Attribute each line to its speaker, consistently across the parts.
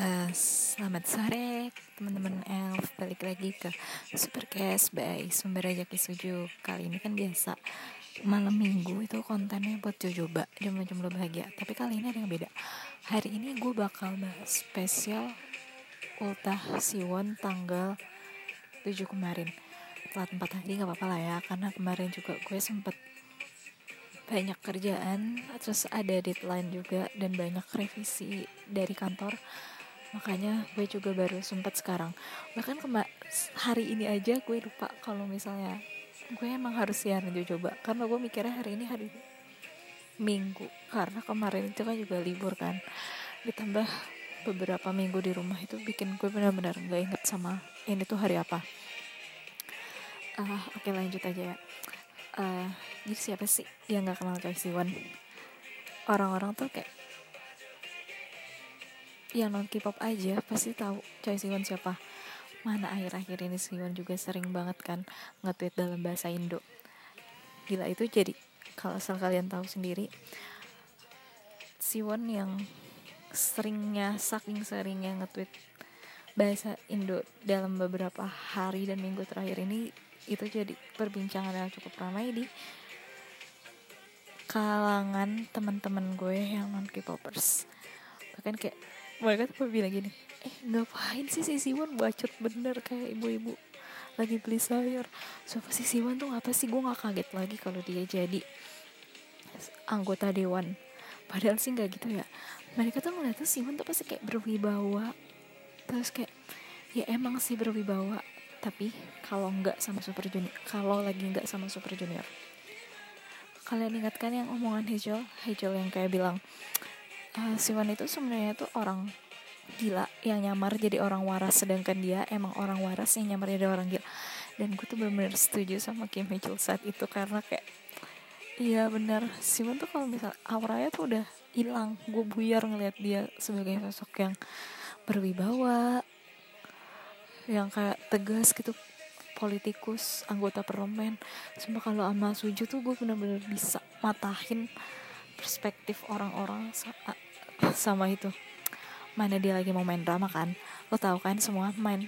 Speaker 1: Uh, selamat sore teman-teman elf. Balik lagi ke Supercast by Sumber Aja Kisuju. Kali ini kan biasa malam minggu itu kontennya buat coba jam-jam lo bahagia. Tapi kali ini ada yang beda. Hari ini gue bakal bahas spesial ultah siwon tanggal 7 kemarin. Telat 4 hari gak apa-apa lah ya karena kemarin juga gue sempet banyak kerjaan terus ada deadline juga dan banyak revisi dari kantor makanya gue juga baru sempat sekarang. Bahkan kema hari ini aja gue lupa kalau misalnya gue emang harus siaran coba. Karena gue mikirnya hari ini hari minggu. Karena kemarin itu kan juga libur kan. Ditambah beberapa minggu di rumah itu bikin gue benar-benar nggak inget sama ini tuh hari apa. Uh, oke okay, lanjut aja ya. Uh, jadi siapa sih? Yang nggak kenal Choi Siwon. Orang-orang tuh kayak yang non K-pop aja pasti tahu Choi Siwon siapa. Mana akhir-akhir ini Siwon juga sering banget kan nge-tweet dalam bahasa Indo. Gila itu jadi kalau asal kalian tahu sendiri Siwon yang seringnya saking seringnya nge-tweet bahasa Indo dalam beberapa hari dan minggu terakhir ini itu jadi perbincangan yang cukup ramai di kalangan teman-teman gue yang non K-popers. Bahkan kayak mereka tuh bilang gini? Eh ngapain sih si Siwon bacot bener kayak ibu-ibu? Lagi beli sayur. Siapa si Siwon tuh? Apa sih? Gue gak kaget lagi kalau dia jadi anggota dewan. Padahal sih nggak gitu ya. Mereka tuh ngeliatnya Siwon tuh pasti kayak berwibawa. Terus kayak ya emang sih berwibawa. Tapi kalau nggak sama Super Junior kalau lagi nggak sama Super Junior. Kalian ingatkan yang omongan Hejol? Hejol yang kayak bilang uh, Siwan itu sebenarnya tuh orang gila yang nyamar jadi orang waras sedangkan dia emang orang waras yang nyamar jadi orang gila. Dan gue tuh benar-benar setuju sama Kim Hee saat itu karena kayak iya benar Siwan tuh kalau misal auranya tuh udah hilang. Gue buyar ngeliat dia sebagai sosok yang berwibawa yang kayak tegas gitu politikus anggota parlemen. Cuma kalau sama Suju tuh gue bener-bener bisa matahin perspektif orang-orang sama itu. Mana dia lagi mau main drama kan? Lo tau kan semua main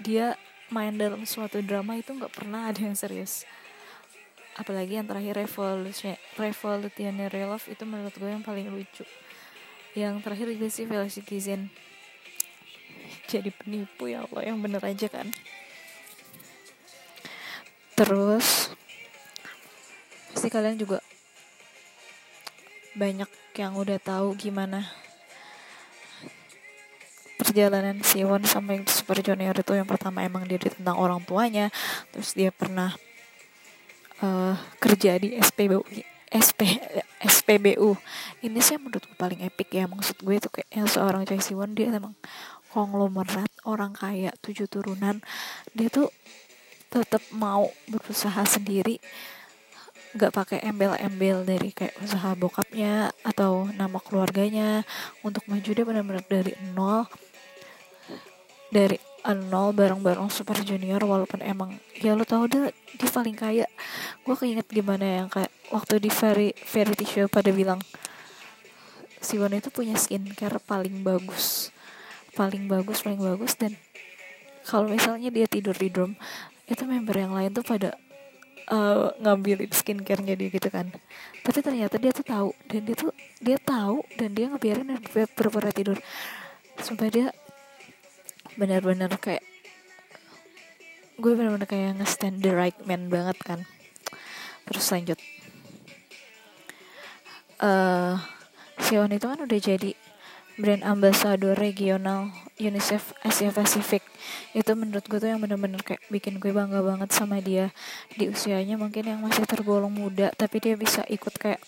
Speaker 1: dia main dalam suatu drama itu nggak pernah ada yang serius. Apalagi yang terakhir revolution revolutionary love itu menurut gue yang paling lucu. Yang terakhir juga sih Fellow Citizen jadi penipu ya Allah yang bener aja kan? Terus pasti kalian juga banyak yang udah tahu gimana perjalanan Siwon sampai Super Junior itu. Yang pertama emang dia tentang orang tuanya terus dia pernah uh, kerja di SPBU SP SPBU ini sih menurutku paling epic ya maksud gue itu kayak yang seorang Choi Siwon dia emang konglomerat orang kaya tujuh turunan. Dia tuh tetap mau berusaha sendiri nggak pakai embel-embel dari kayak usaha bokapnya atau nama keluarganya. Untuk maju dia benar-benar dari nol. Dari nol bareng-bareng super junior walaupun emang ya lo tau deh dia paling kaya. Gue keinget gimana yang kayak waktu di very variety show pada bilang si Wan itu punya skincare paling bagus. Paling bagus paling bagus. Dan kalau misalnya dia tidur di drum itu member yang lain tuh pada uh, ngambilin skincare-nya dia gitu kan. Tapi ternyata dia tuh tahu dan dia tuh dia tahu dan dia ngebiarin dan berpura tidur. Sampai dia benar-benar kayak gue benar-benar kayak nge-stand the right man banget kan. Terus lanjut. Uh, Sion itu kan udah jadi brand ambassador regional UNICEF Asia Pacific. Itu menurut gue tuh yang bener-bener kayak bikin gue bangga banget sama dia. Di usianya mungkin yang masih tergolong muda tapi dia bisa ikut kayak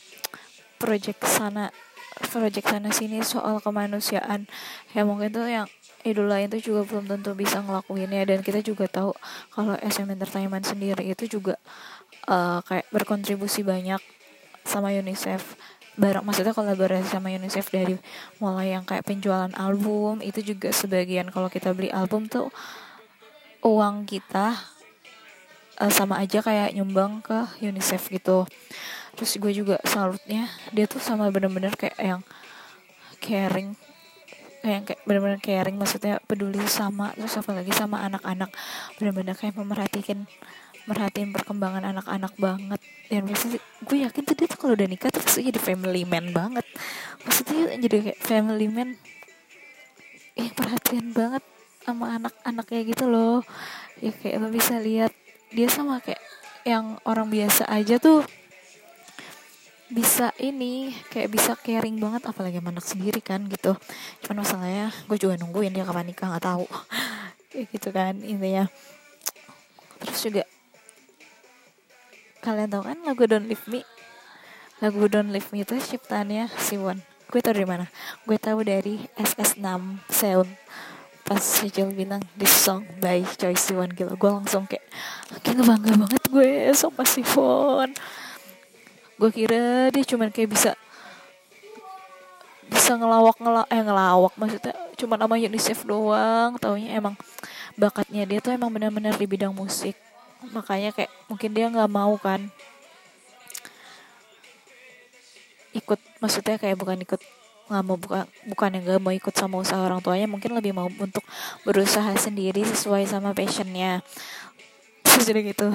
Speaker 1: project sana project sana sini soal kemanusiaan. Ya mungkin tuh yang idola itu juga belum tentu bisa ngelakuinnya dan kita juga tahu kalau SM Entertainment sendiri itu juga uh, kayak berkontribusi banyak sama UNICEF bareng maksudnya kolaborasi sama UNICEF dari mulai yang kayak penjualan album itu juga sebagian kalau kita beli album tuh uang kita uh, sama aja kayak nyumbang ke UNICEF gitu. Terus gue juga salutnya dia tuh sama bener-bener kayak yang caring yang kayak benar-benar caring maksudnya peduli sama terus apalagi sama anak-anak. Benar-benar kayak memerhatikan merhatiin perkembangan anak-anak banget. Dan pasti gue yakin tuh dia tuh kalau udah nikah tuh pasti jadi family man banget. Maksudnya jadi kayak family man eh perhatian banget sama anak-anak kayak gitu loh. Ya kayak lo bisa lihat dia sama kayak yang orang biasa aja tuh bisa ini kayak bisa caring banget apalagi sama anak sendiri kan gitu. Cuman masalahnya gue juga nungguin dia kapan nikah nggak tahu. Kayak gitu kan intinya. Terus juga kalian tahu kan lagu Don't Leave Me? Lagu Don't Leave Me itu ciptaannya Siwon gue tau dari mana. Gue tahu dari SS6 Sound pas Sejol bilang this song by Choi Siwon gitu. Gue langsung kayak gila bangga banget gue sama Siwon gue kira dia cuman kayak bisa bisa ngelawak ngelawak eh ngelawak maksudnya. Cuma nama UNICEF doang taunya emang bakatnya dia tuh emang benar-benar di bidang musik makanya kayak mungkin dia nggak mau kan ikut maksudnya kayak bukan ikut nggak mau bukan bukan yang nggak mau ikut sama usaha orang tuanya mungkin lebih mau untuk berusaha sendiri sesuai sama passionnya. Terus jadi gitu.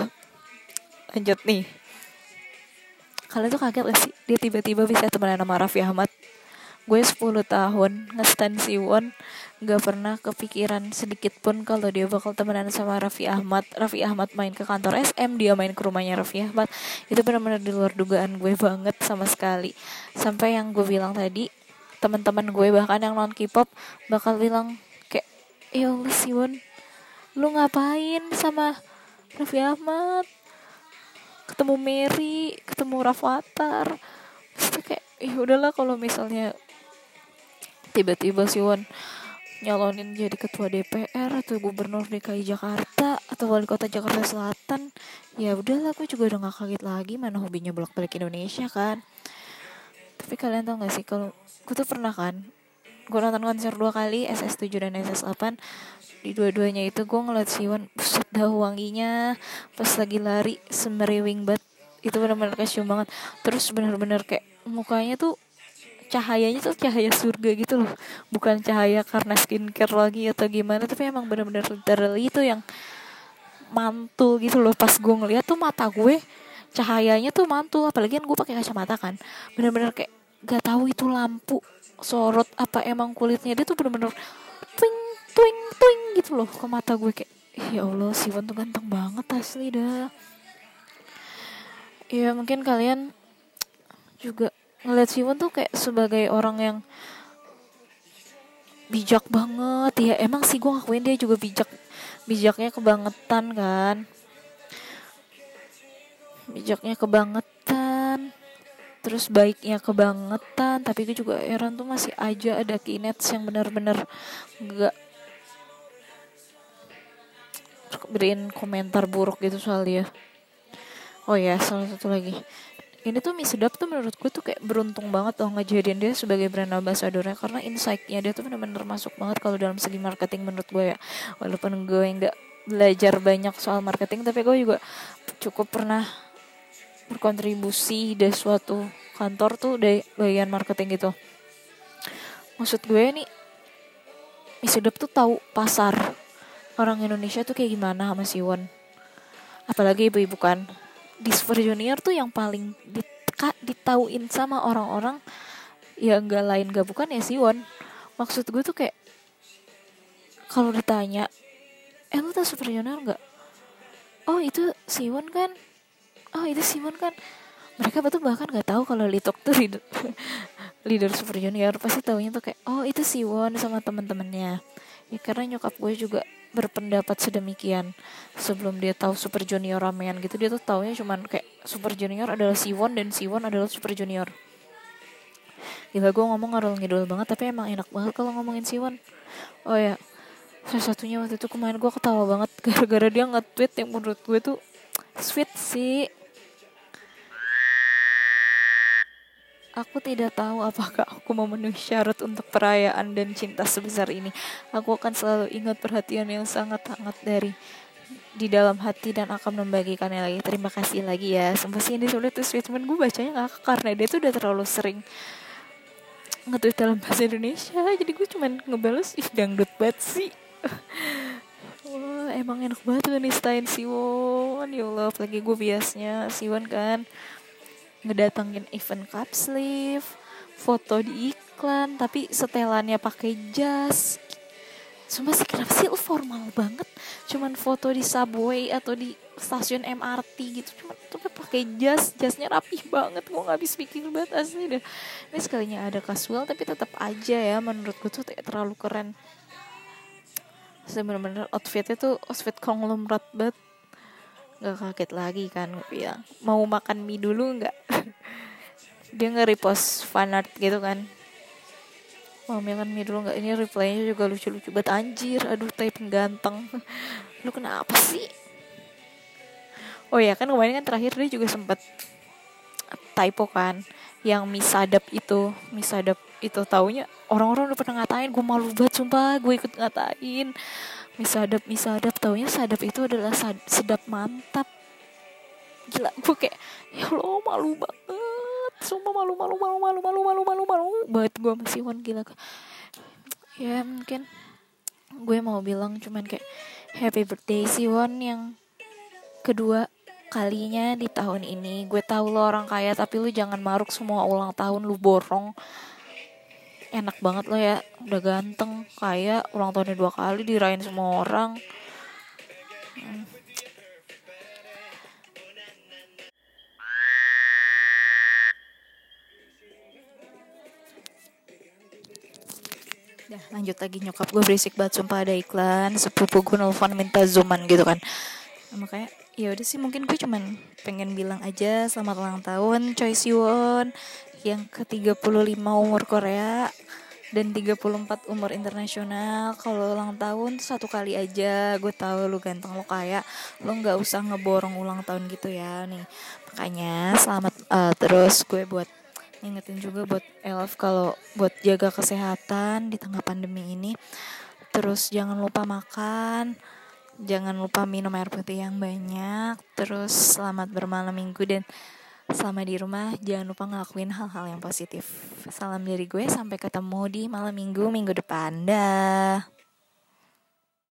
Speaker 1: Lanjut nih. Kalian tuh kaget gak sih? Dia tiba-tiba bisa temenan sama Raffi Ahmad gue 10 tahun ngestan Siwon gak pernah kepikiran sedikit pun kalau dia bakal temenan sama Raffi Ahmad. Raffi Ahmad main ke kantor SM dia main ke rumahnya Raffi Ahmad. Itu benar-benar di luar dugaan gue banget sama sekali. Sampai yang gue bilang tadi teman-teman gue bahkan yang non K-pop bakal bilang kayak ya Allah Siwon lu ngapain sama Raffi Ahmad? Ketemu Mary ketemu Rafathar. Terus kayak ya udahlah kalau misalnya tiba-tiba si Wan nyalonin jadi ketua DPR atau gubernur DKI Jakarta atau wali kota Jakarta Selatan. Ya udahlah aku juga udah gak kaget lagi mana hobinya bolak-balik Indonesia kan. Tapi kalian tau gak sih kalau aku tuh pernah kan gue nonton konser dua kali SS7 dan SS8 di dua-duanya itu gue ngeliat Siwan buset dah wanginya pas lagi lari semeriwing banget. Itu benar-benar kasium banget. Terus benar-benar kayak mukanya tuh cahayanya tuh cahaya surga gitu loh. Bukan cahaya karena skincare lagi atau gimana tapi emang bener-bener literally itu yang mantul gitu loh. Pas gue ngeliat tuh mata gue cahayanya tuh mantul. Apalagi kan gue pakai kacamata kan. Bener-bener kayak gak tahu itu lampu sorot apa emang kulitnya. Dia tuh bener-bener twing twing twing gitu loh ke mata gue. Kayak ya Allah Siwan tuh ganteng banget asli dah. Ya mungkin kalian juga ngeliat Siwon tuh kayak sebagai orang yang bijak banget. Ya emang sih gue ngakuin dia juga bijak bijaknya kebangetan kan. Bijaknya kebangetan terus baiknya kebangetan. Tapi gue juga heran tuh masih aja ada kinets yang benar-benar gak beriin komentar buruk gitu soal dia. Oh ya salah satu lagi ini tuh mie sedap tuh menurut gue tuh kayak beruntung banget loh ngejadiin dia sebagai brand ambassadornya. Karena insightnya dia tuh bener-bener masuk banget kalau dalam segi marketing menurut gue ya. Walaupun gue nggak belajar banyak soal marketing tapi gue juga cukup pernah berkontribusi di suatu kantor tuh dari bagian marketing gitu. Maksud gue nih mie sedap tuh tahu pasar orang Indonesia tuh kayak gimana sama Siwon apalagi ibu-ibu kan di Super Junior tuh yang paling diteka, ditauin sama orang-orang ya nggak lain gak bukan ya Siwon. Maksud gue tuh kayak kalau ditanya eh lu tau Super Junior nggak? Oh itu Siwon kan. Oh itu Siwon kan. Mereka betul bahkan nggak tahu kalau Litok tuh leader, leader Super Junior. Pasti taunya tuh kayak oh itu Siwon sama teman-temannya ya karena nyokap gue juga berpendapat sedemikian sebelum dia tahu Super Junior ramean gitu. Dia tuh taunya cuman kayak Super Junior adalah Siwon dan Siwon adalah Super Junior. Gila gue ngomong ngarul ngidul banget tapi emang enak banget kalau ngomongin Siwon. Oh ya salah satunya waktu itu kemarin gue ketawa banget gara-gara dia nge-tweet yang menurut gue tuh sweet sih Aku tidak tahu apakah aku memenuhi syarat untuk perayaan dan cinta sebesar ini. Aku akan selalu ingat perhatian yang sangat-sangat dari di dalam hati dan akan membagikannya lagi. Terima kasih lagi ya. Sumpah sih ini sulit tuh statement gue bacanya gak karena dia tuh udah terlalu sering nge dalam bahasa Indonesia jadi gue cuman ngebales ih dangdut banget sih Wah, emang enak banget nih stain Siwon ya Allah lagi gue biasnya Siwon kan ngedatengin event cup sleeve foto di iklan tapi setelannya pakai jas. Cuma sih kenapa sih formal banget. Cuman foto di subway atau di stasiun MRT gitu. Cuma tapi pakai jas Jasnya rapih banget. Gue gak habis pikir banget asli deh. Ini sekalinya ada casual tapi tetap aja ya Menurut gue tuh terlalu keren. Bener-bener outfitnya tuh outfit konglomerat banget Gak kaget lagi kan gue bilang Mau makan mie dulu gak Dia nge-repost fanart gitu kan. Mau makan mie dulu nggak? Ini replaynya juga lucu-lucu banget. Anjir aduh typing ganteng lu kenapa sih? Oh ya kan kemarin kan terakhir dia juga sempet typo kan yang misadap itu. Misadap itu taunya orang-orang udah pernah ngatain. Gue malu banget sumpah gue ikut ngatain misadap misadap taunya sadap itu adalah sedap mantap. Gila gue kayak ya lo malu banget. Sumpah malu malu malu malu malu malu malu malu banget gue masih one gila. Ya mungkin gue mau bilang cuman kayak happy birthday Siwon yang kedua kalinya di tahun ini. Gue tahu lo orang kaya tapi lu jangan maruk semua ulang tahun lu borong enak banget lo ya. Udah ganteng kaya ulang tahunnya dua kali dirayain semua orang. Dah lanjut lagi. Nyokap gue berisik banget sumpah ada iklan. Sepupu gue nelfon minta zooman gitu kan makanya ya udah sih mungkin gue cuman pengen bilang aja selamat ulang tahun Choi Siwon yang ke 35 umur Korea dan 34 umur internasional. Kalau ulang tahun satu kali aja gue tahu lu ganteng lu kaya. Lu nggak usah ngeborong ulang tahun gitu ya nih. Makanya selamat uh, terus gue buat ingetin juga buat Elf kalau buat jaga kesehatan di tengah pandemi ini. Terus jangan lupa makan jangan lupa minum air putih yang banyak. Terus selamat bermalam minggu dan selama di rumah jangan lupa ngelakuin hal-hal yang positif. Salam dari gue sampai ketemu di malam minggu minggu depan. Dah